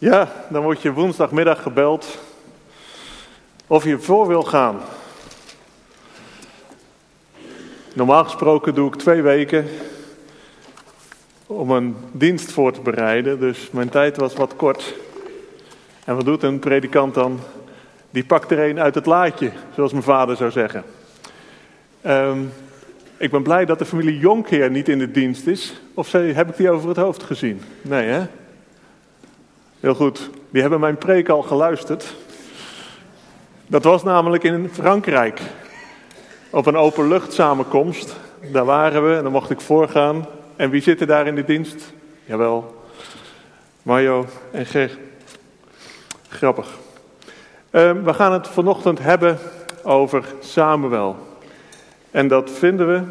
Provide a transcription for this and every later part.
Ja, dan word je woensdagmiddag gebeld of je voor wil gaan. Normaal gesproken doe ik twee weken om een dienst voor te bereiden, dus mijn tijd was wat kort. En wat doet een predikant dan? Die pakt er een uit het laadje, zoals mijn vader zou zeggen. Ehm, ik ben blij dat de familie Jonkheer niet in de dienst is. Of heb ik die over het hoofd gezien? Nee, hè? Heel goed, die hebben mijn preek al geluisterd. Dat was namelijk in Frankrijk. Op een openlucht-samenkomst. Daar waren we en dan mocht ik voorgaan. En wie zitten daar in de dienst? Jawel, Mario en Ger. Grappig. Ehm, we gaan het vanochtend hebben over Samuel. En dat vinden we,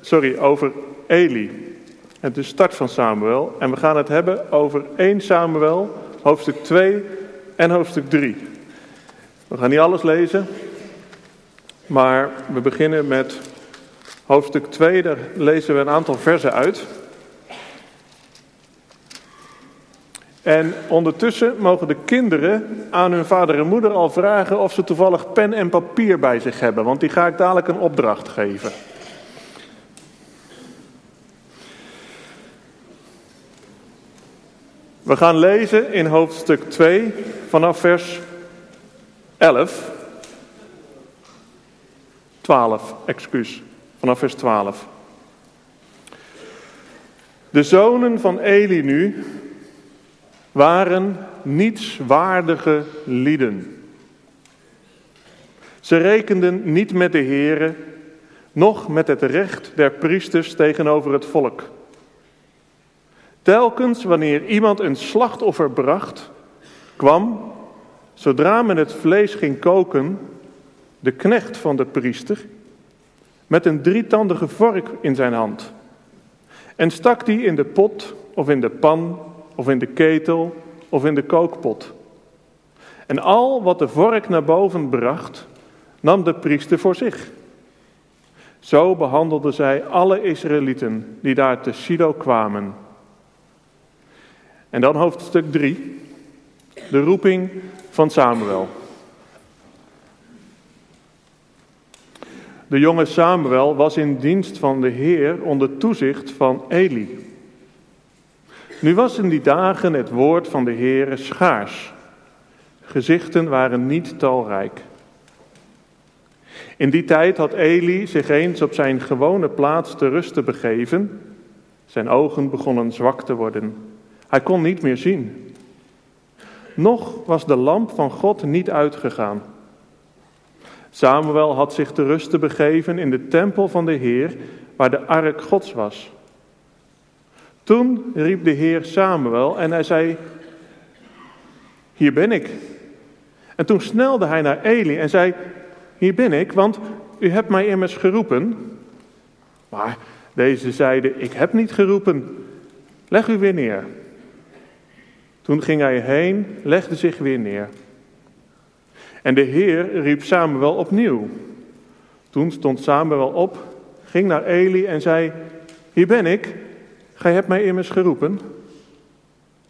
sorry, over Eli. En de start van Samuel. En we gaan het hebben over 1 Samuel hoofdstuk 2 en hoofdstuk 3. We gaan niet alles lezen, maar we beginnen met hoofdstuk 2. Daar lezen we een aantal versen uit. En ondertussen mogen de kinderen aan hun vader en moeder al vragen of ze toevallig pen en papier bij zich hebben, want die ga ik dadelijk een opdracht geven. We gaan lezen in hoofdstuk 2 vanaf vers 11. 12, excuus. Vanaf vers 12. De zonen van Eli nu waren nietswaardige lieden. Ze rekenden niet met de Here, noch met het recht der priesters tegenover het volk. Telkens wanneer iemand een slachtoffer bracht, kwam, zodra men het vlees ging koken, de knecht van de priester met een drietandige vork in zijn hand en stak die in de pot of in de pan of in de ketel of in de kookpot. En al wat de vork naar boven bracht, nam de priester voor zich. Zo behandelden zij alle Israëlieten die daar te Silo kwamen. En dan hoofdstuk 3, de roeping van Samuel. De jonge Samuel was in dienst van de Heer onder toezicht van Eli. Nu was in die dagen het woord van de Heer schaars. Gezichten waren niet talrijk. In die tijd had Eli zich eens op zijn gewone plaats te rusten begeven. Zijn ogen begonnen zwak te worden. Hij kon niet meer zien. Nog was de lamp van God niet uitgegaan. Samuel had zich te rusten begeven in de tempel van de Heer, waar de ark Gods was. Toen riep de Heer Samuel en hij zei: Hier ben ik. En toen snelde hij naar Eli en zei: Hier ben ik, want u hebt mij immers geroepen. Maar deze zeide: Ik heb niet geroepen. Leg u weer neer. Toen ging hij heen, legde zich weer neer. En de Heer riep Samuel opnieuw. Toen stond Samuel op, ging naar Eli en zei: Hier ben ik, gij hebt mij immers geroepen.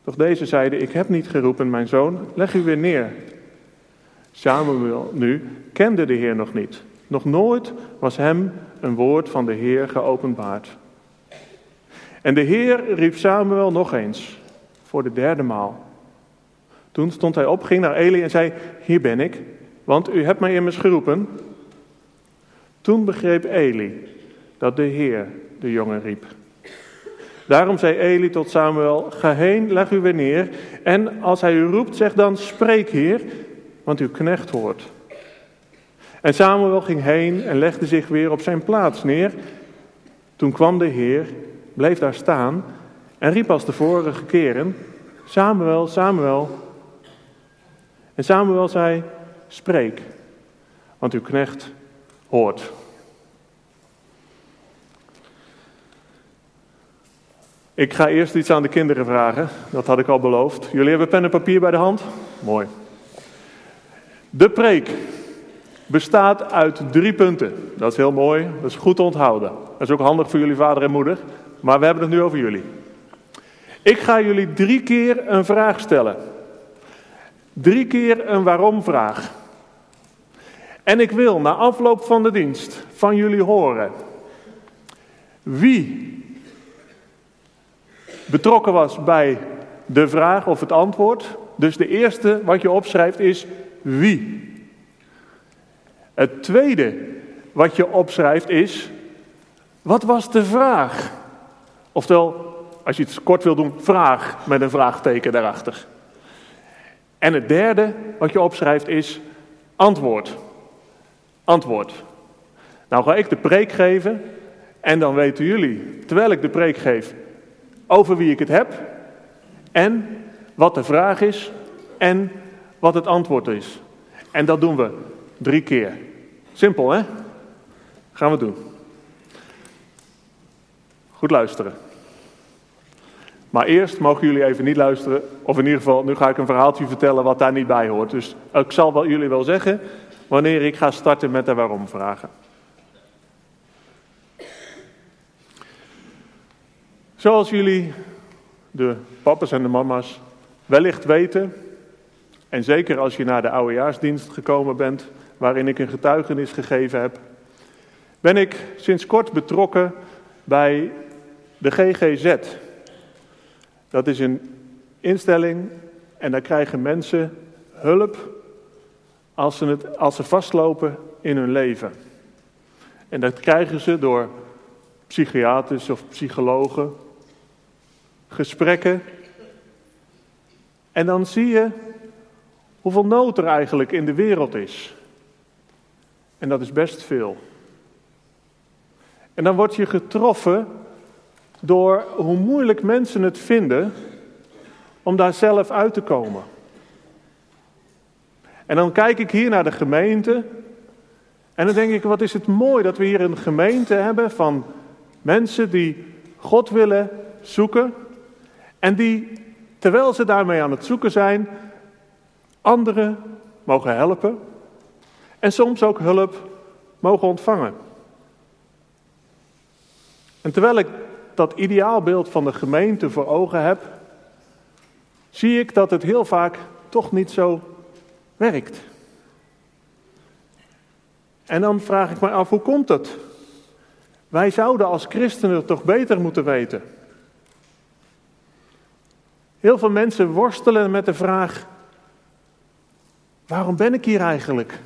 Doch deze zeide: Ik heb niet geroepen, mijn zoon, leg u weer neer. Samuel nu kende de Heer nog niet. Nog nooit was hem een woord van de Heer geopenbaard. En de Heer riep Samuel nog eens voor de derde maal. Toen stond hij op, ging naar Eli en zei: Hier ben ik, want u hebt mij immers geroepen. Toen begreep Eli dat de Heer de jongen riep. Daarom zei Eli tot Samuel: Ga heen, leg u weer neer. En als hij u roept, zeg dan: Spreek, Heer, want uw knecht hoort. En Samuel ging heen en legde zich weer op zijn plaats neer. Toen kwam de Heer, bleef daar staan en riep als de vorige keren: Samuel, Samuel. En Samuel zei: Spreek, want uw knecht hoort. Ik ga eerst iets aan de kinderen vragen. Dat had ik al beloofd. Jullie hebben pen en papier bij de hand? Mooi. De preek bestaat uit drie punten. Dat is heel mooi. Dat is goed te onthouden. Dat is ook handig voor jullie vader en moeder. Maar we hebben het nu over jullie. Ik ga jullie drie keer een vraag stellen. Drie keer een waarom-vraag. En ik wil na afloop van de dienst van jullie horen wie betrokken was bij de vraag of het antwoord. Dus de eerste wat je opschrijft is wie. Het tweede wat je opschrijft is wat was de vraag? Oftewel, als je het kort wil doen, vraag met een vraagteken daarachter. En het derde wat je opschrijft is antwoord. Antwoord. Nou ga ik de preek geven en dan weten jullie, terwijl ik de preek geef, over wie ik het heb en wat de vraag is en wat het antwoord is. En dat doen we drie keer. Simpel hè? Gaan we doen. Goed luisteren. Maar eerst mogen jullie even niet luisteren, of in ieder geval, nu ga ik een verhaaltje vertellen wat daar niet bij hoort. Dus ik zal wel, jullie wel zeggen wanneer ik ga starten met de waarom vragen. Zoals jullie, de papa's en de mama's, wellicht weten, en zeker als je naar de oudejaarsdienst gekomen bent, waarin ik een getuigenis gegeven heb, ben ik sinds kort betrokken bij de GGZ. Dat is een instelling en daar krijgen mensen hulp als ze, het, als ze vastlopen in hun leven. En dat krijgen ze door psychiaters of psychologen, gesprekken. En dan zie je hoeveel nood er eigenlijk in de wereld is. En dat is best veel. En dan word je getroffen door hoe moeilijk mensen het vinden om daar zelf uit te komen. En dan kijk ik hier naar de gemeente en dan denk ik, wat is het mooi dat we hier een gemeente hebben van mensen die God willen zoeken en die, terwijl ze daarmee aan het zoeken zijn, anderen mogen helpen en soms ook hulp mogen ontvangen. En terwijl ik dat ideaalbeeld van de gemeente voor ogen heb, zie ik dat het heel vaak toch niet zo werkt. En dan vraag ik me af, hoe komt het? Wij zouden als christenen toch beter moeten weten. Heel veel mensen worstelen met de vraag: waarom ben ik hier eigenlijk?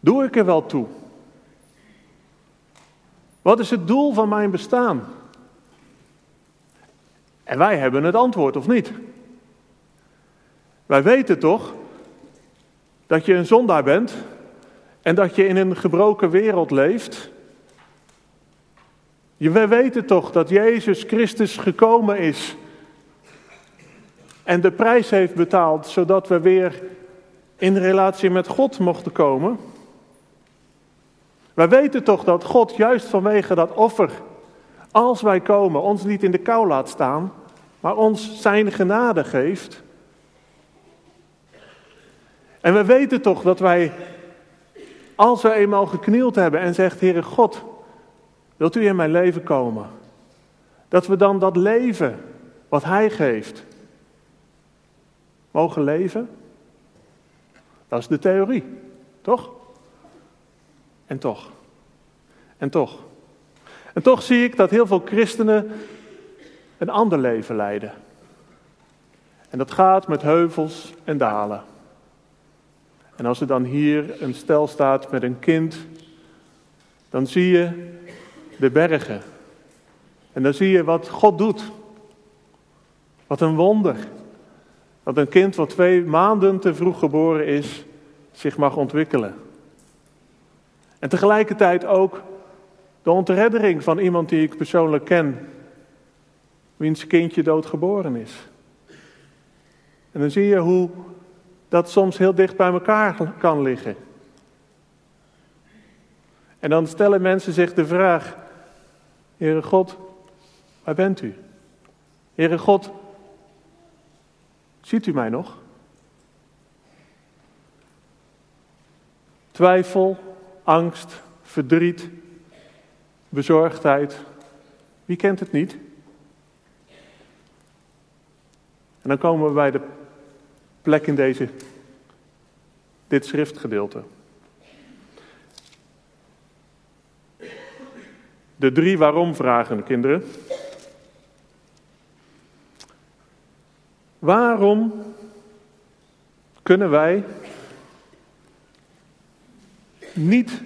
Doe ik er wel toe? Wat is het doel van mijn bestaan? En wij hebben het antwoord, of niet? Wij weten toch dat je een zondaar bent en dat je in een gebroken wereld leeft. Wij weten toch dat Jezus Christus gekomen is en de prijs heeft betaald zodat we weer in relatie met God mochten komen. Wij weten toch dat God juist vanwege dat offer, als wij komen, ons niet in de kou laat staan, maar ons zijn genade geeft. En we weten toch dat wij, als we eenmaal geknield hebben en zegt, Heere God, wilt u in mijn leven komen? Dat we dan dat leven wat Hij geeft, mogen leven? Dat is de theorie, toch? En toch. En toch. En toch zie ik dat heel veel christenen een ander leven leiden. En dat gaat met heuvels en dalen. En als er dan hier een stel staat met een kind, dan zie je de bergen. En dan zie je wat God doet. Wat een wonder. Dat een kind wat twee maanden te vroeg geboren is, zich mag ontwikkelen. En tegelijkertijd ook de ontreddering van iemand die ik persoonlijk ken, wiens kindje doodgeboren is. En dan zie je hoe dat soms heel dicht bij elkaar kan liggen. En dan stellen mensen zich de vraag: Heere God, waar bent u? Heere God, ziet u mij nog? Twijfel, angst, verdriet, bezorgdheid. Wie kent het niet? En dan komen we bij de plek in deze, dit schriftgedeelte. De drie waarom-vragen, kinderen. Waarom kunnen wij niet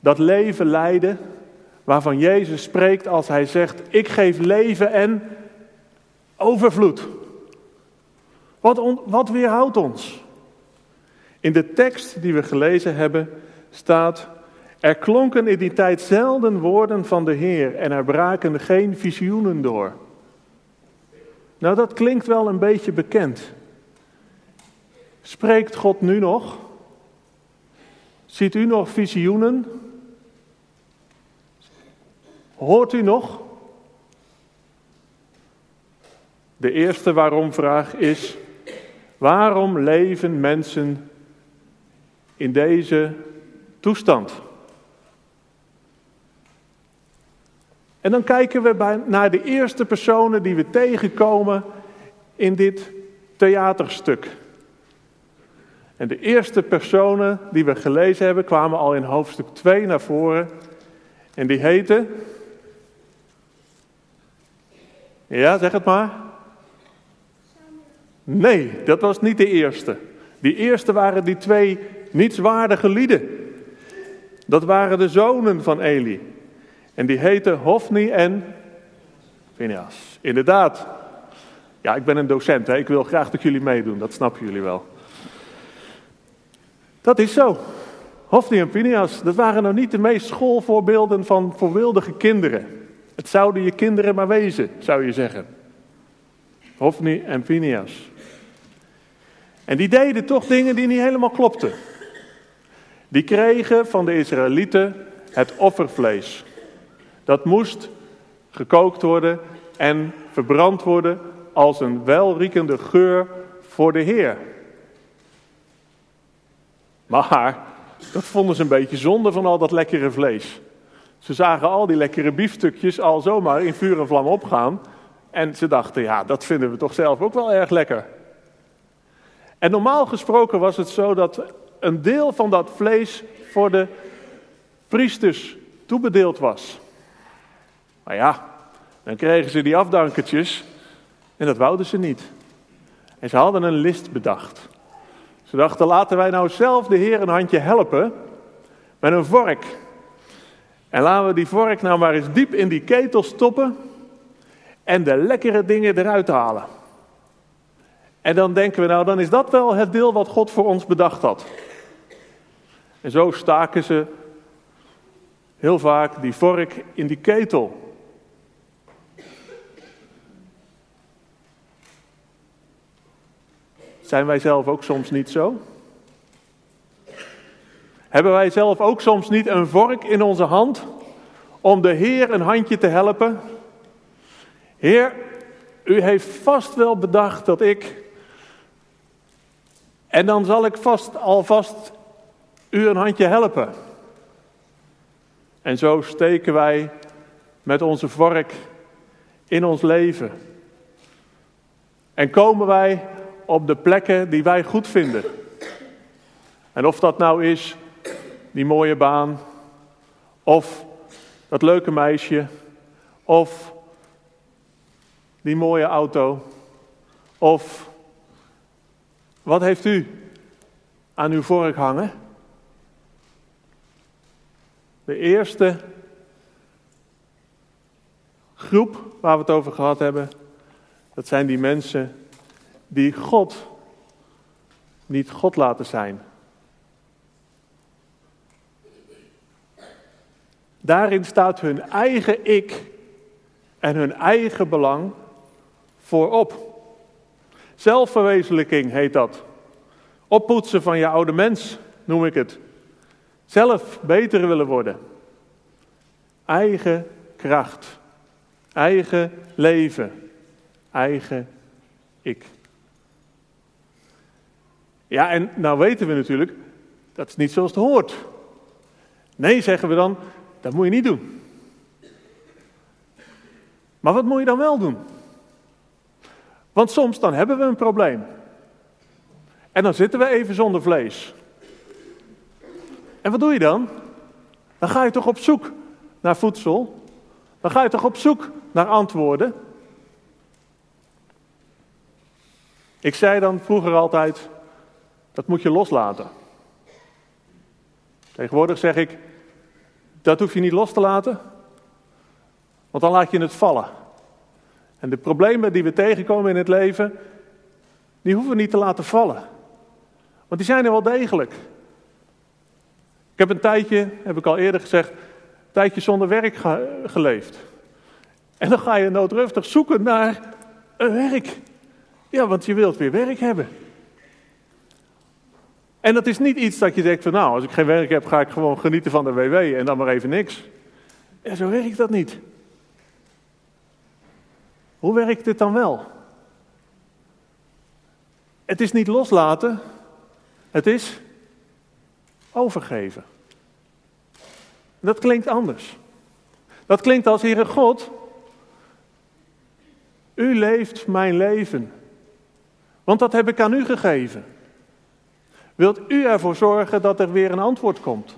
dat leven leiden waarvan Jezus spreekt als hij zegt: Ik geef leven en overvloed? Wat, wat weerhoudt ons? In de tekst die we gelezen hebben staat: Er klonken in die tijd zelden woorden van de Heer en er braken geen visioenen door. Nou, dat klinkt wel een beetje bekend. Spreekt God nu nog? Ziet u nog visioenen? Hoort u nog? De eerste waarom-vraag is: waarom leven mensen in deze toestand? En dan kijken we naar de eerste personen die we tegenkomen in dit theaterstuk. En de eerste personen die we gelezen hebben kwamen al in hoofdstuk 2 naar voren. En die heten. Ja, zeg het maar. Nee, dat was niet de eerste. Die eerste waren die twee nietswaardige lieden. Dat waren de zonen van Eli. En die heten Hofni en Phineas. Inderdaad. Ja, ik ben een docent. Hè? Ik wil graag dat jullie meedoen. Dat snappen jullie wel. Dat is zo. Hofni en Phineas, dat waren nou niet de meest schoolvoorbeelden van voorbeeldige kinderen. Het zouden je kinderen maar wezen, zou je zeggen. Hofni en Phineas. En die deden toch dingen die niet helemaal klopten. Die kregen van de Israëlieten het offervlees. Dat moest gekookt worden en verbrand worden als een welriekende geur voor de Heer. Maar dat vonden ze een beetje zonde van al dat lekkere vlees. Ze zagen al die lekkere biefstukjes al zomaar in vuur en vlam opgaan. En ze dachten, ja, dat vinden we toch zelf ook wel erg lekker. En normaal gesproken was het zo dat een deel van dat vlees voor de priesters toebedeeld was. Maar ja, dan kregen ze die afdankertjes en dat wouden ze niet. En ze hadden een list bedacht. Ze dachten, laten wij nou zelf de Heer een handje helpen met een vork. En laten we die vork nou maar eens diep in die ketel stoppen en de lekkere dingen eruit halen. En dan denken we, nou dan is dat wel het deel wat God voor ons bedacht had. En zo staken ze heel vaak die vork in die ketel. Zijn wij zelf ook soms niet zo? Hebben wij zelf ook soms niet een vork in onze hand om de Heer een handje te helpen? Heer, u heeft vast wel bedacht dat ik. En dan zal ik vast alvast u een handje helpen. En zo steken wij met onze vork in ons leven. En komen wij op de plekken die wij goed vinden. En of dat nou is die mooie baan, of dat leuke meisje, of die mooie auto, of wat heeft u aan uw vork hangen? De eerste groep waar we het over gehad hebben, dat zijn die mensen die God niet God laten zijn. Daarin staat hun eigen ik en hun eigen belang voorop. Zelfverwezenlijking heet dat. Oppoetsen van je oude mens noem ik het. Zelf beter willen worden. Eigen kracht. Eigen leven. Eigen ik. Ja, en nou weten we natuurlijk, dat is niet zoals het hoort. Nee, zeggen we dan, dat moet je niet doen. Maar wat moet je dan wel doen? Want soms dan hebben we een probleem. En dan zitten we even zonder vlees. En wat doe je dan? Dan ga je toch op zoek naar voedsel? Dan ga je toch op zoek naar antwoorden? Ik zei dan vroeger altijd, dat moet je loslaten. Tegenwoordig zeg ik, dat hoef je niet los te laten, want dan laat je het vallen. En de problemen die we tegenkomen in het leven, die hoeven we niet te laten vallen. Want die zijn er wel degelijk. Ik heb een tijdje, heb ik al eerder gezegd, een tijdje zonder werk geleefd. En dan ga je noodruftig zoeken naar een werk. Ja, want je wilt weer werk hebben. En dat is niet iets dat je denkt van nou, als ik geen werk heb, ga ik gewoon genieten van de WW en dan maar even niks. Ja, zo werkt dat niet. Hoe werkt dit dan wel? Het is niet loslaten, het is overgeven. Dat klinkt anders. Dat klinkt als Heere God, u leeft mijn leven. Want dat heb ik aan u gegeven. Wilt u ervoor zorgen dat er weer een antwoord komt?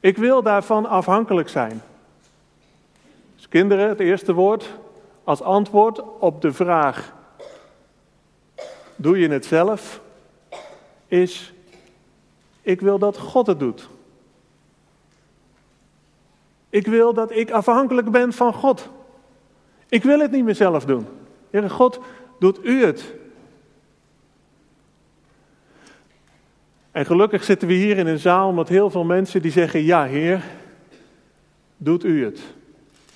Ik wil daarvan afhankelijk zijn. Dus kinderen, het eerste woord als antwoord op de vraag: doe je het zelf? Is: ik wil dat God het doet. Ik wil dat ik afhankelijk ben van God. Ik wil het niet meer zelf doen. Heere God, doet u het. En gelukkig zitten we hier in een zaal met heel veel mensen die zeggen: Ja, Heer, doet u het.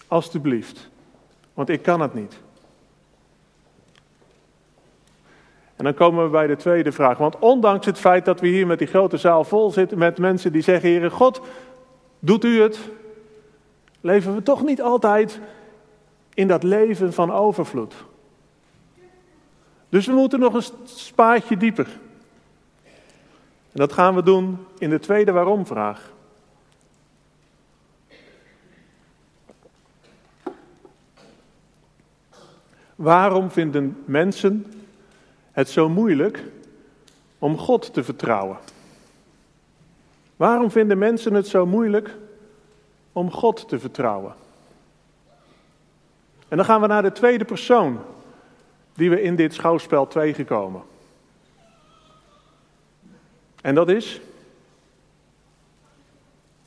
Alsjeblieft. Want ik kan het niet. En dan komen we bij de tweede vraag. Want ondanks het feit dat we hier met die grote zaal vol zitten met mensen die zeggen: Heere God, doet u het? Leven we toch niet altijd in dat leven van overvloed? Dus we moeten nog een spaatje dieper. En dat gaan we doen in de tweede waarom-vraag. Waarom vinden mensen het zo moeilijk om God te vertrouwen? Waarom vinden mensen het zo moeilijk om God te vertrouwen? En dan gaan we naar de tweede persoon die we in dit schouwspel tegenkomen. En dat is?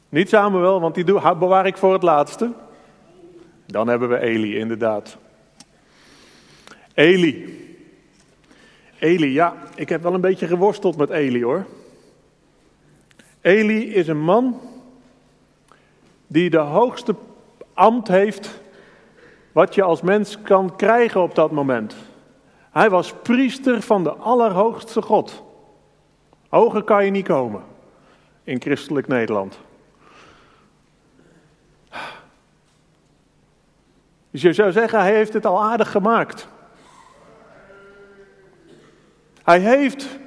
Niet Samuel, want die bewaar ik voor het laatste. Dan hebben we Eli, inderdaad. Eli. Eli, ja, ik heb wel een beetje geworsteld met Eli hoor. Eli is een man die de hoogste ambt heeft wat je als mens kan krijgen op dat moment. Hij was priester van de Allerhoogste God. Hoger kan je niet komen in christelijk Nederland. Dus je zou zeggen, hij heeft het al aardig gemaakt. Hij heeft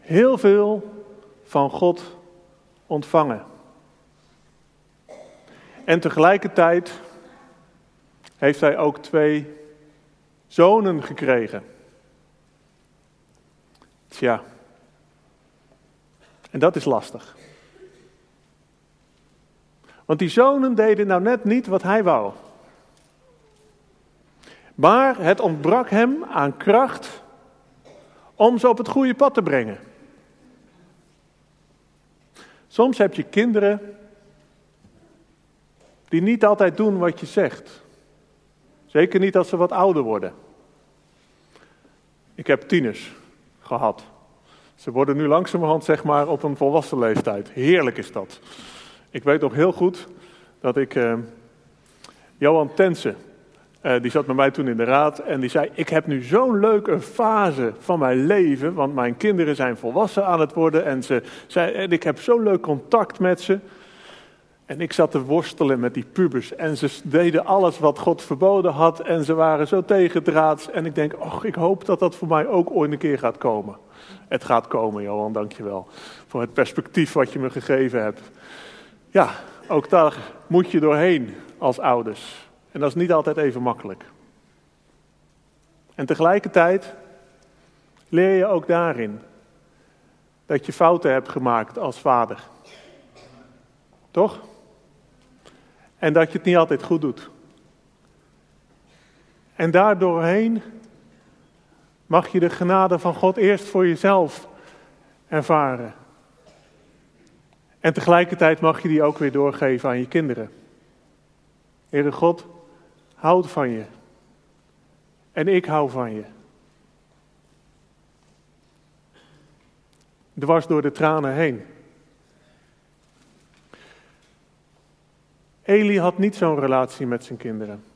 heel veel van God ontvangen. En tegelijkertijd heeft hij ook twee zonen gekregen. Tja, en dat is lastig. Want die zonen deden nou net niet wat hij wou. Maar het ontbrak hem aan kracht om ze op het goede pad te brengen. Soms heb je kinderen die niet altijd doen wat je zegt. Zeker niet als ze wat ouder worden. Ik heb tieners gehad. Ze worden nu langzamerhand zeg maar op een volwassen leeftijd. Heerlijk is dat. Ik weet nog heel goed dat ik uh, Johan Tensen, uh, die zat met mij toen in de raad en die zei: Ik heb nu zo'n leuke fase van mijn leven, want mijn kinderen zijn volwassen aan het worden en, ze, zei, en ik heb zo'n leuk contact met ze. En ik zat te worstelen met die pubers en ze deden alles wat God verboden had en ze waren zo tegendraads. En ik denk, och, ik hoop dat dat voor mij ook ooit een keer gaat komen. Het gaat komen, Johan, dankjewel. Voor het perspectief wat je me gegeven hebt. Ja, ook daar moet je doorheen als ouders. En dat is niet altijd even makkelijk. En tegelijkertijd leer je ook daarin dat je fouten hebt gemaakt als vader. Toch? En dat je het niet altijd goed doet. En daardoorheen mag je de genade van God eerst voor jezelf ervaren. En tegelijkertijd mag je die ook weer doorgeven aan je kinderen. Heere God, houd van je. En ik hou van je. Dwars door de tranen heen. Eli had niet zo'n relatie met zijn kinderen.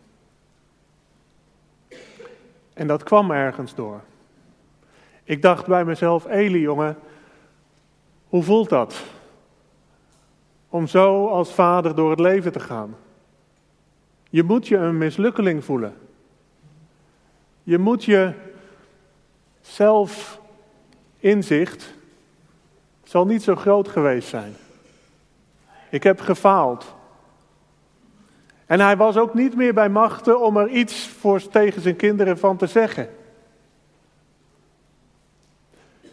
En dat kwam ergens door. Ik dacht bij mezelf, Eli jongen, hoe voelt dat? Om zo als vader door het leven te gaan. Je moet je een mislukkeling voelen. Je moet je zelf inzicht zal niet zo groot geweest zijn. Ik heb gefaald. En hij was ook niet meer bij machten om er iets voor tegen zijn kinderen van te zeggen.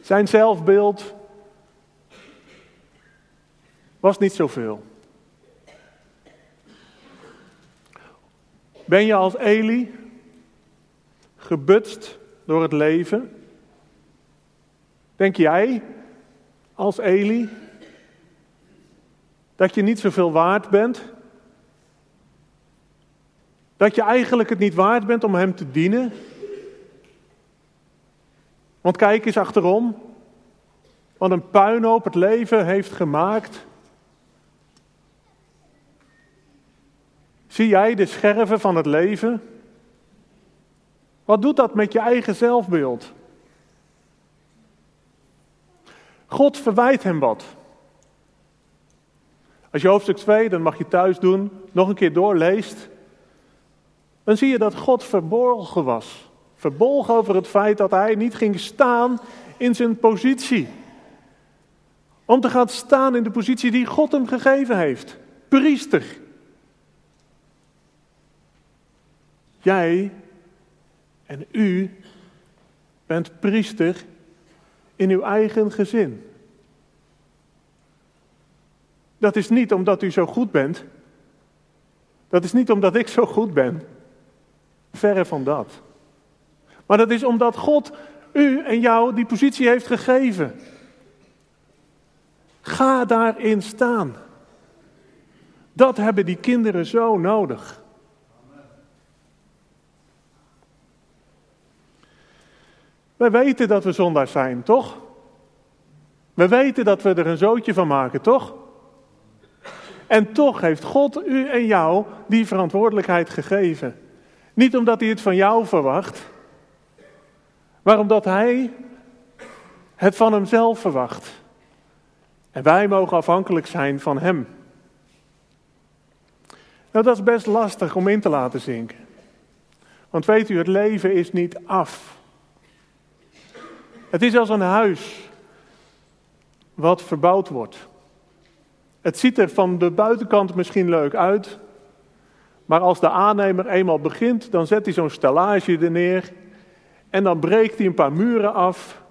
Zijn zelfbeeld was niet zoveel. Ben je als Eli gebutst door het leven? Denk jij als Eli dat je niet zoveel waard bent? Dat je eigenlijk het niet waard bent om hem te dienen? Want kijk eens achterom. Wat een puinhoop het leven heeft gemaakt. Zie jij de scherven van het leven? Wat doet dat met je eigen zelfbeeld? God verwijt hem wat. Als je hoofdstuk 2, dan mag je thuis doen, nog een keer doorleest, dan zie je dat God verborgen was. Verbolgen over het feit dat hij niet ging staan in zijn positie. Om te gaan staan in de positie die God hem gegeven heeft. Priester. Jij en u bent priester in uw eigen gezin. Dat is niet omdat u zo goed bent. Dat is niet omdat ik zo goed ben. Verre van dat. Maar dat is omdat God u en jou die positie heeft gegeven. Ga daarin staan. Dat hebben die kinderen zo nodig. We weten dat we zondaar zijn, toch? We weten dat we er een zootje van maken, toch? En toch heeft God u en jou die verantwoordelijkheid gegeven. Niet omdat hij het van jou verwacht, maar omdat hij het van hemzelf verwacht. En wij mogen afhankelijk zijn van hem. Nou, dat is best lastig om in te laten zinken. Want weet u, het leven is niet af. Het is als een huis wat verbouwd wordt. Het ziet er van de buitenkant misschien leuk uit, maar als de aannemer eenmaal begint, dan zet hij zo'n stellage er neer en dan breekt hij een paar muren af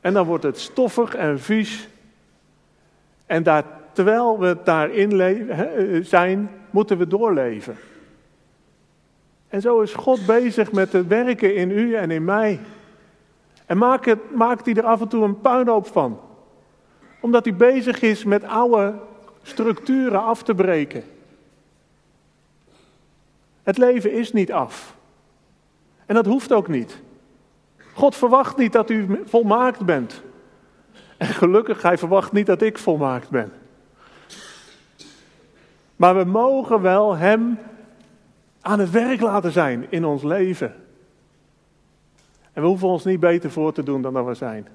en dan wordt het stoffig en vies. En daar, terwijl we daarin zijn, moeten we doorleven. En zo is God bezig met het werken in u en in mij. En maakt, het, maakt hij er af en toe een puinhoop van. Omdat hij bezig is met oude structuren af te breken. Het leven is niet af. En dat hoeft ook niet. God verwacht niet dat u volmaakt bent. En gelukkig, hij verwacht niet dat ik volmaakt ben. Maar we mogen wel Hem aan het werk laten zijn in ons leven. En we hoeven ons niet beter voor te doen dan dat we zijn.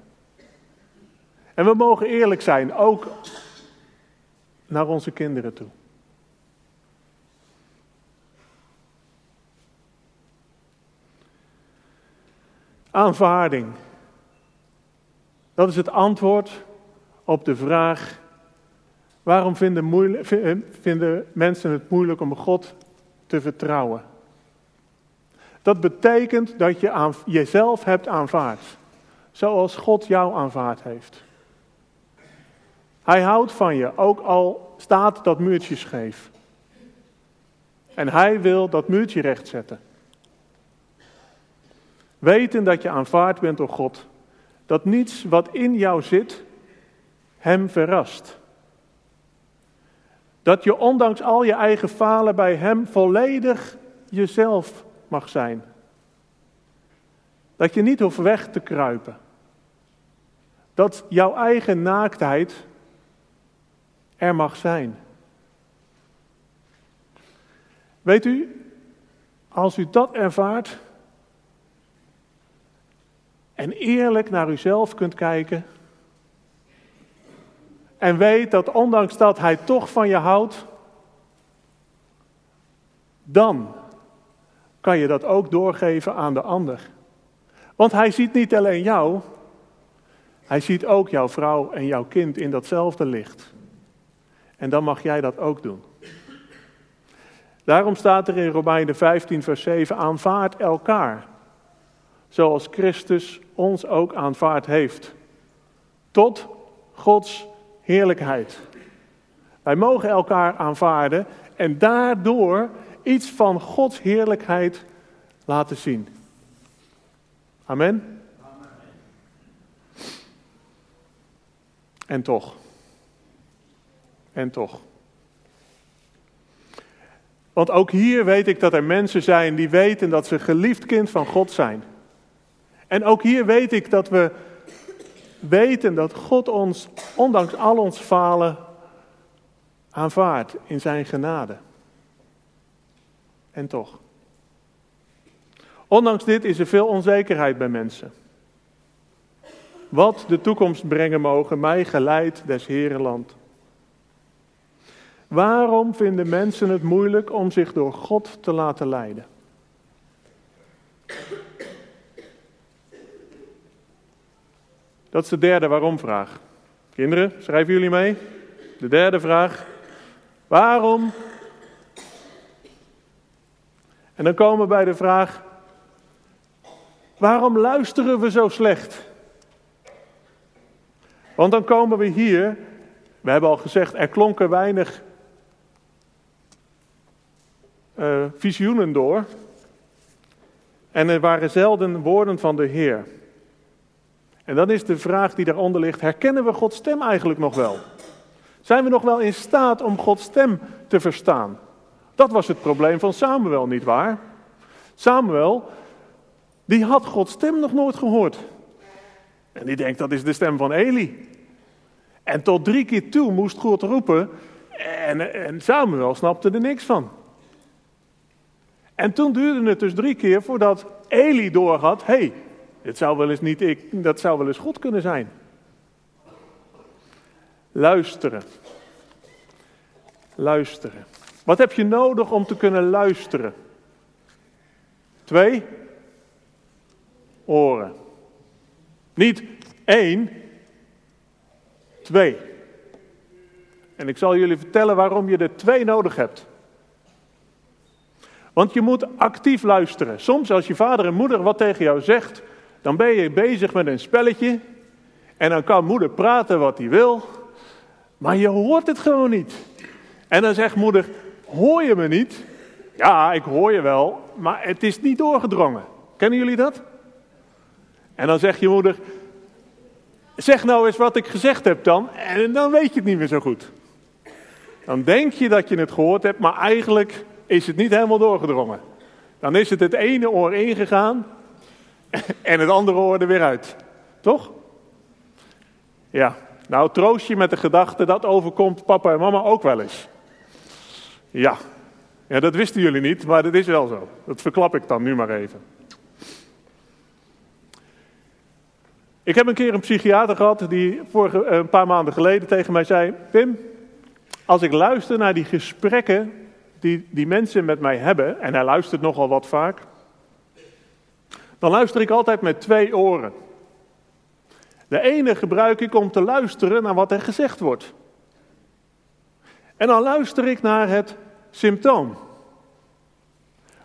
En we mogen eerlijk zijn, ook naar onze kinderen toe. Aanvaarding. Dat is het antwoord op de vraag: waarom vinden, vinden mensen het moeilijk om God te vertrouwen? Dat betekent dat je aan, jezelf hebt aanvaard. Zoals God jou aanvaard heeft. Hij houdt van je, ook al staat dat muurtje scheef. En hij wil dat muurtje rechtzetten. Weten dat je aanvaard bent door God. Dat niets wat in jou zit, hem verrast. Dat je ondanks al je eigen falen bij hem volledig jezelf mag zijn. Dat je niet hoeft weg te kruipen. Dat jouw eigen naaktheid er mag zijn. Weet u, als u dat ervaart en eerlijk naar uzelf kunt kijken en weet dat ondanks dat hij toch van je houdt, dan kan je dat ook doorgeven aan de ander. Want hij ziet niet alleen jou, hij ziet ook jouw vrouw en jouw kind in datzelfde licht. En dan mag jij dat ook doen. Daarom staat er in Romeinen 15, vers 7: aanvaard elkaar, zoals Christus ons ook aanvaard heeft, tot Gods heerlijkheid. Wij mogen elkaar aanvaarden en daardoor iets van Gods heerlijkheid laten zien. Amen. En toch. En toch. Want ook hier weet ik dat er mensen zijn die weten dat ze geliefd kind van God zijn. En ook hier weet ik dat we weten dat God ons, ondanks al ons falen, aanvaardt in zijn genade. En toch. Ondanks dit is er veel onzekerheid bij mensen. Wat de toekomst brengen mogen, mij geleid des Herenland. Waarom vinden mensen het moeilijk om zich door God te laten leiden? Dat is de derde waarom-vraag. Kinderen, schrijven jullie mee? De derde vraag. Waarom? En dan komen we bij de vraag: waarom luisteren we zo slecht? Want dan komen we hier, we hebben al gezegd, er klonken weinig uh, visioenen door. En er waren zelden woorden van de Heer. En dan is de vraag die daaronder ligt: herkennen we Gods stem eigenlijk nog wel? Zijn we nog wel in staat om Gods stem te verstaan? Dat was het probleem van Samuel, niet waar? Samuel, die had Gods stem nog nooit gehoord. En die denkt dat is de stem van Eli. En tot drie keer toe moest God roepen en, en Samuel snapte er niks van. En toen duurde het dus drie keer voordat Eli doorhad: hé, hey, dit zou wel eens niet ik, dat zou wel eens God kunnen zijn. Luisteren. Luisteren. Wat heb je nodig om te kunnen luisteren? Twee oren. Niet één, twee. En ik zal jullie vertellen waarom je er twee nodig hebt. Want je moet actief luisteren. Soms als je vader en moeder wat tegen jou zegt, dan ben je bezig met een spelletje. En dan kan moeder praten wat hij wil. Maar je hoort het gewoon niet. En dan zegt moeder, hoor je me niet? Ja, ik hoor je wel, maar het is niet doorgedrongen. Kennen jullie dat? En dan zegt je moeder, zeg nou eens wat ik gezegd heb dan. En dan weet je het niet meer zo goed. Dan denk je dat je het gehoord hebt, maar eigenlijk is het niet helemaal doorgedrongen. Dan is het het ene oor ingegaan en het andere oor er weer uit. Toch? Ja, nou troost je met de gedachte dat overkomt papa en mama ook wel eens. Ja. ja, dat wisten jullie niet, maar dat is wel zo. Dat verklap ik dan nu maar even. Ik heb een keer een psychiater gehad die vorige, eh, een paar maanden geleden tegen mij zei: Pim, als ik luister naar die gesprekken die die mensen met mij hebben, en hij luistert nogal wat vaak, dan luister ik altijd met twee oren. De ene gebruik ik om te luisteren naar wat er gezegd wordt. En dan luister ik naar het symptoom.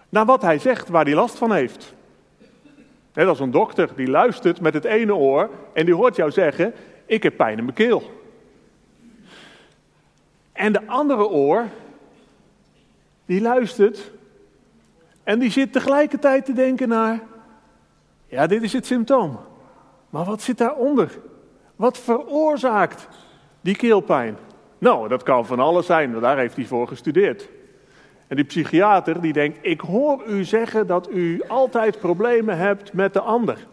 Naar wat hij zegt waar hij last van heeft. Net als een dokter die luistert met het ene oor en die hoort jou zeggen: Ik heb pijn in mijn keel. En de andere oor, die luistert en die zit tegelijkertijd te denken naar, ja, dit is het symptoom. Maar wat zit daaronder? Wat veroorzaakt die keelpijn? Nou, dat kan van alles zijn, daar heeft hij voor gestudeerd. En die psychiater die denkt, ik hoor u zeggen dat u altijd problemen hebt met de ander.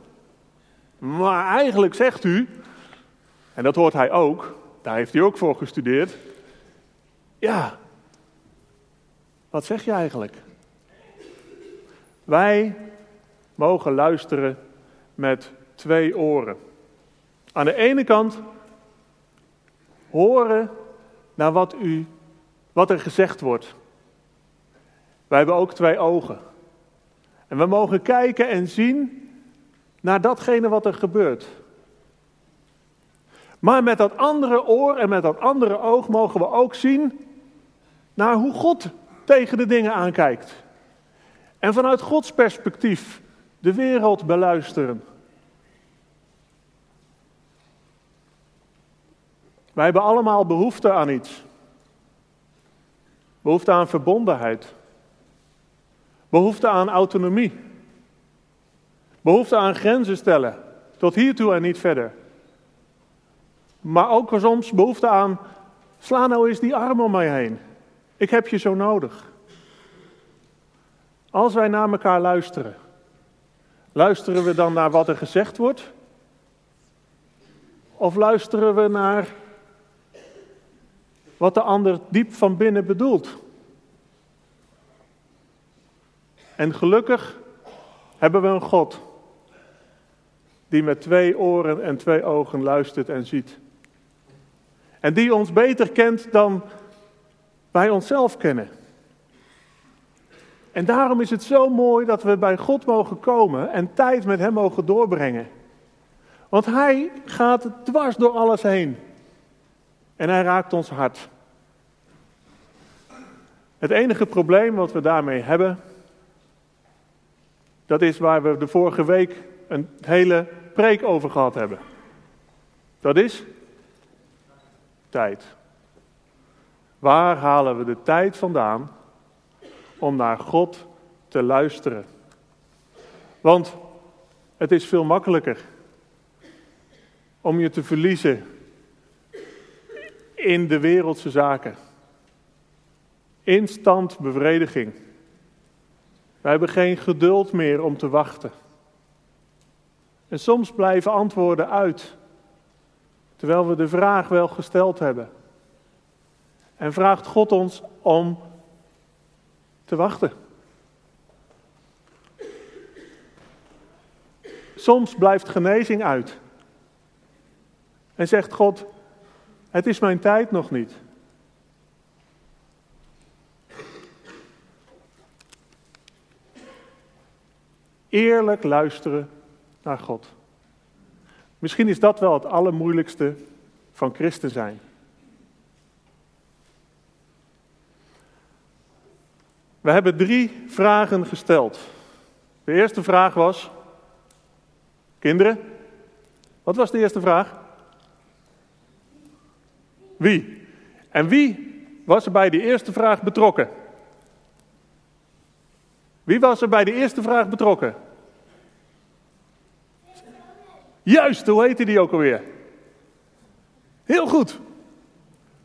Maar eigenlijk zegt u, en dat hoort hij ook, daar heeft hij ook voor gestudeerd. Ja, wat zeg je eigenlijk? Wij mogen luisteren met twee oren. Aan de ene kant horen naar wat, u, wat er gezegd wordt. Wij hebben ook twee ogen. En we mogen kijken en zien naar datgene wat er gebeurt. Maar met dat andere oor en met dat andere oog mogen we ook zien naar hoe God tegen de dingen aankijkt. En vanuit Gods perspectief de wereld beluisteren. Wij hebben allemaal behoefte aan iets. Behoefte aan verbondenheid. Behoefte aan autonomie. Behoefte aan grenzen stellen. Tot hiertoe en niet verder. Maar ook soms behoefte aan, sla nou eens die arm om mij heen. Ik heb je zo nodig. Als wij naar elkaar luisteren, luisteren we dan naar wat er gezegd wordt? Of luisteren we naar wat de ander diep van binnen bedoelt? En gelukkig hebben we een God die met twee oren en twee ogen luistert en ziet. En die ons beter kent dan wij onszelf kennen. En daarom is het zo mooi dat we bij God mogen komen en tijd met Hem mogen doorbrengen. Want Hij gaat dwars door alles heen. En Hij raakt ons hart. Het enige probleem wat we daarmee hebben, dat is waar we de vorige week een hele preek over gehad hebben. Dat is tijd. Waar halen we de tijd vandaan om naar God te luisteren? Want het is veel makkelijker om je te verliezen in de wereldse zaken. Instant bevrediging. We hebben geen geduld meer om te wachten. En soms blijven antwoorden uit, terwijl we de vraag wel gesteld hebben. En vraagt God ons om te wachten. Soms blijft genezing uit. En zegt God, het is mijn tijd nog niet. Eerlijk luisteren naar God. Misschien is dat wel het allermoeilijkste van christen zijn. We hebben drie vragen gesteld. De eerste vraag was, kinderen, wat was de eerste vraag? Wie? En wie was er bij de eerste vraag betrokken? Wie was er bij de eerste vraag betrokken? Juist, hoe heette die ook alweer? Heel goed.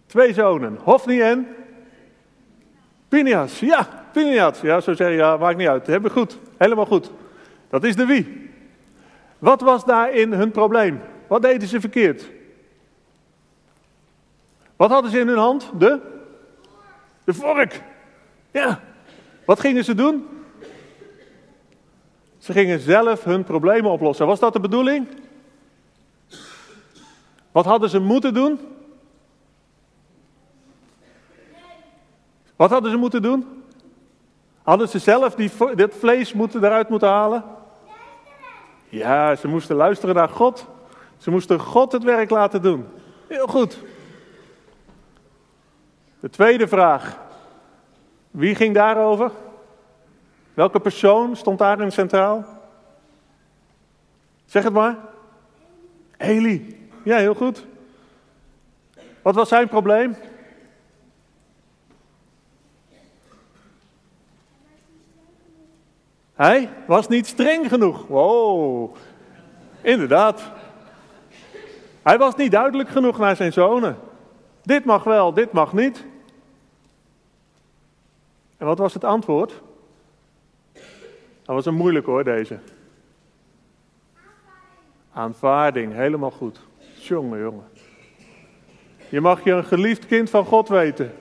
Twee zonen, Hofni en Pinias. Ja, Piniat, ja, zo zeg je, ja, maakt niet uit. Hebben goed, helemaal goed. Dat is de wie. Wat was daarin hun probleem? Wat deden ze verkeerd? Wat hadden ze in hun hand? De? De vork. Ja. Wat gingen ze doen? Ze gingen zelf hun problemen oplossen. Was dat de bedoeling? Wat hadden ze moeten doen? Wat hadden ze moeten doen? Hadden ze zelf die, dit vlees moeten, eruit moeten halen? Ja, ze moesten luisteren naar God. Ze moesten God het werk laten doen. Heel goed. De tweede vraag. Wie ging daarover? Welke persoon stond daarin centraal? Zeg het maar. Eli. Ja, heel goed. Wat was zijn probleem? Hij was niet streng genoeg. Wow, inderdaad. Hij was niet duidelijk genoeg naar zijn zonen. Dit mag wel, dit mag niet. En wat was het antwoord? Dat was een moeilijk hoor, deze. Aanvaarding, helemaal goed. Jongen, jongen. Je mag je een geliefd kind van God weten.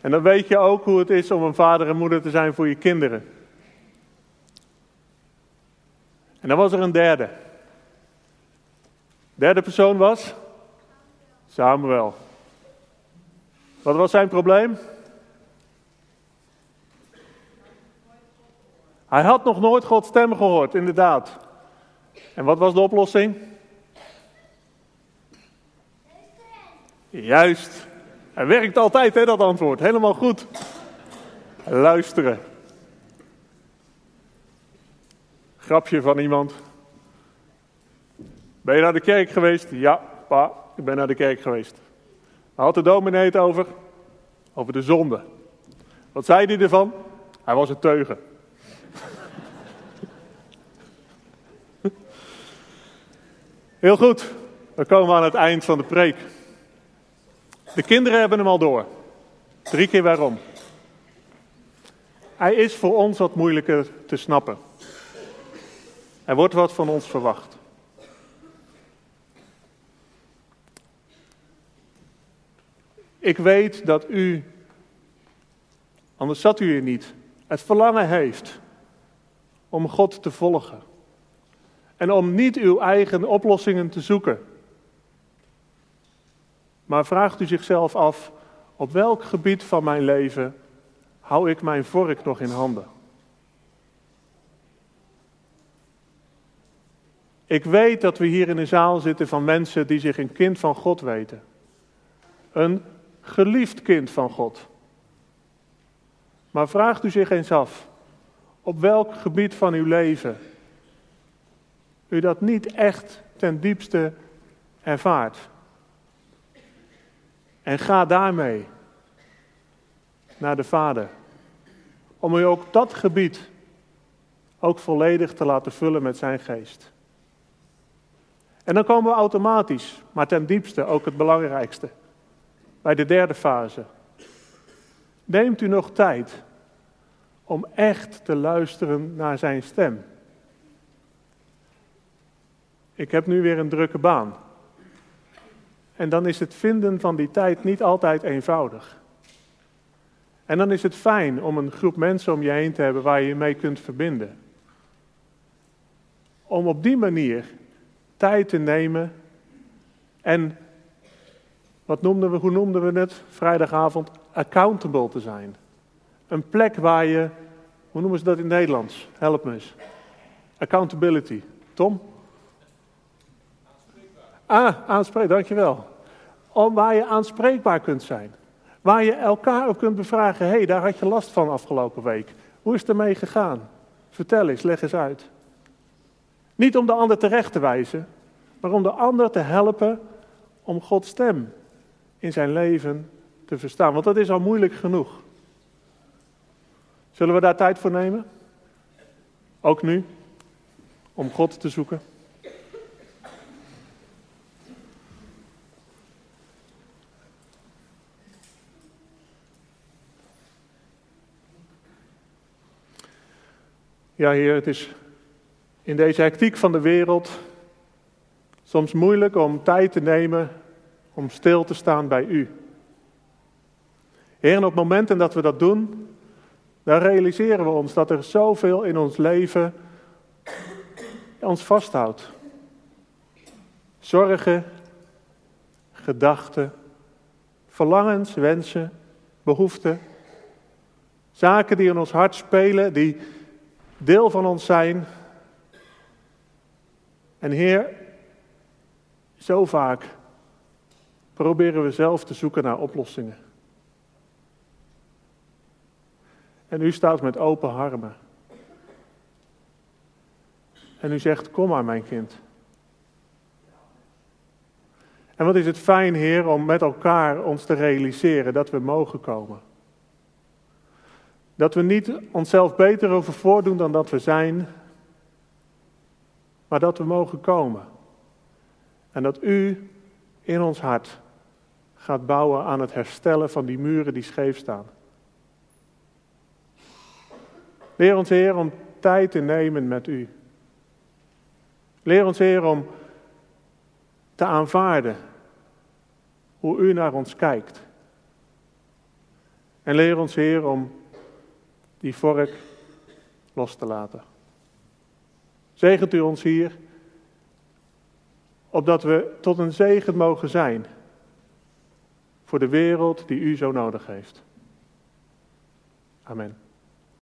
En dan weet je ook hoe het is om een vader en moeder te zijn voor je kinderen. En dan was er een derde. Derde persoon was Samuel. Wat was zijn probleem? Hij had nog nooit Gods stem gehoord, inderdaad. En wat was de oplossing? Juist. Hij werkt altijd, hè, dat antwoord. Helemaal goed. Luisteren. Grapje van iemand. Ben je naar de kerk geweest? Ja, pa, ik ben naar de kerk geweest. Waar had de dominee het over? Over de zonde. Wat zei hij ervan? Hij was een teugen. Heel goed, we komen aan het eind van de preek. De kinderen hebben hem al door. Drie keer waarom. Hij is voor ons wat moeilijker te snappen. Er wordt wat van ons verwacht. Ik weet dat u, anders zat u hier niet, het verlangen heeft om God te volgen. En om niet uw eigen oplossingen te zoeken. Maar vraagt u zichzelf af, op welk gebied van mijn leven hou ik mijn vork nog in handen? Ik weet dat we hier in een zaal zitten van mensen die zich een kind van God weten. Een geliefd kind van God. Maar vraagt u zich eens af, op welk gebied van uw leven u dat niet echt ten diepste ervaart. En ga daarmee naar de Vader. Om u ook dat gebied ook volledig te laten vullen met zijn geest. En dan komen we automatisch, maar ten diepste ook het belangrijkste, bij de derde fase. Neemt u nog tijd om echt te luisteren naar zijn stem? Ik heb nu weer een drukke baan. En dan is het vinden van die tijd niet altijd eenvoudig. En dan is het fijn om een groep mensen om je heen te hebben waar je je mee kunt verbinden. Om op die manier tijd te nemen en, wat noemden we, hoe noemden we het vrijdagavond, accountable te zijn. Een plek waar je, hoe noemen ze dat in het Nederlands? Help me eens. Accountability. Tom? Ah, aanspreekbaar, dankjewel. Om waar je aanspreekbaar kunt zijn. Waar je elkaar ook kunt bevragen, hey, daar had je last van afgelopen week. Hoe is het ermee gegaan? Vertel eens, leg eens uit. Niet om de ander terecht te wijzen, maar om de ander te helpen om Gods stem in zijn leven te verstaan. Want dat is al moeilijk genoeg. Zullen we daar tijd voor nemen? Ook nu? Om God te zoeken? Ja, Heer, het is in deze hectiek van de wereld soms moeilijk om tijd te nemen om stil te staan bij U. Heer, en op momenten dat we dat doen, dan realiseren we ons dat er zoveel in ons leven ons vasthoudt. Zorgen, gedachten, verlangens, wensen, behoeften. Zaken die in ons hart spelen, die deel van ons zijn. En Heer, zo vaak proberen we zelf te zoeken naar oplossingen. En u staat met open armen. En u zegt, kom maar mijn kind. En wat is het fijn, Heer, om met elkaar ons te realiseren dat we mogen komen. Dat we niet onszelf beter over voordoen dan dat we zijn, maar dat we mogen komen. En dat u in ons hart gaat bouwen aan het herstellen van die muren die scheef staan. Leer ons, Heer, om tijd te nemen met u. Leer ons, Heer, om te aanvaarden hoe u naar ons kijkt. En leer ons, Heer, om die vork los te laten. Zegent u ons hier, opdat we tot een zegen mogen zijn voor de wereld die u zo nodig heeft. Amen.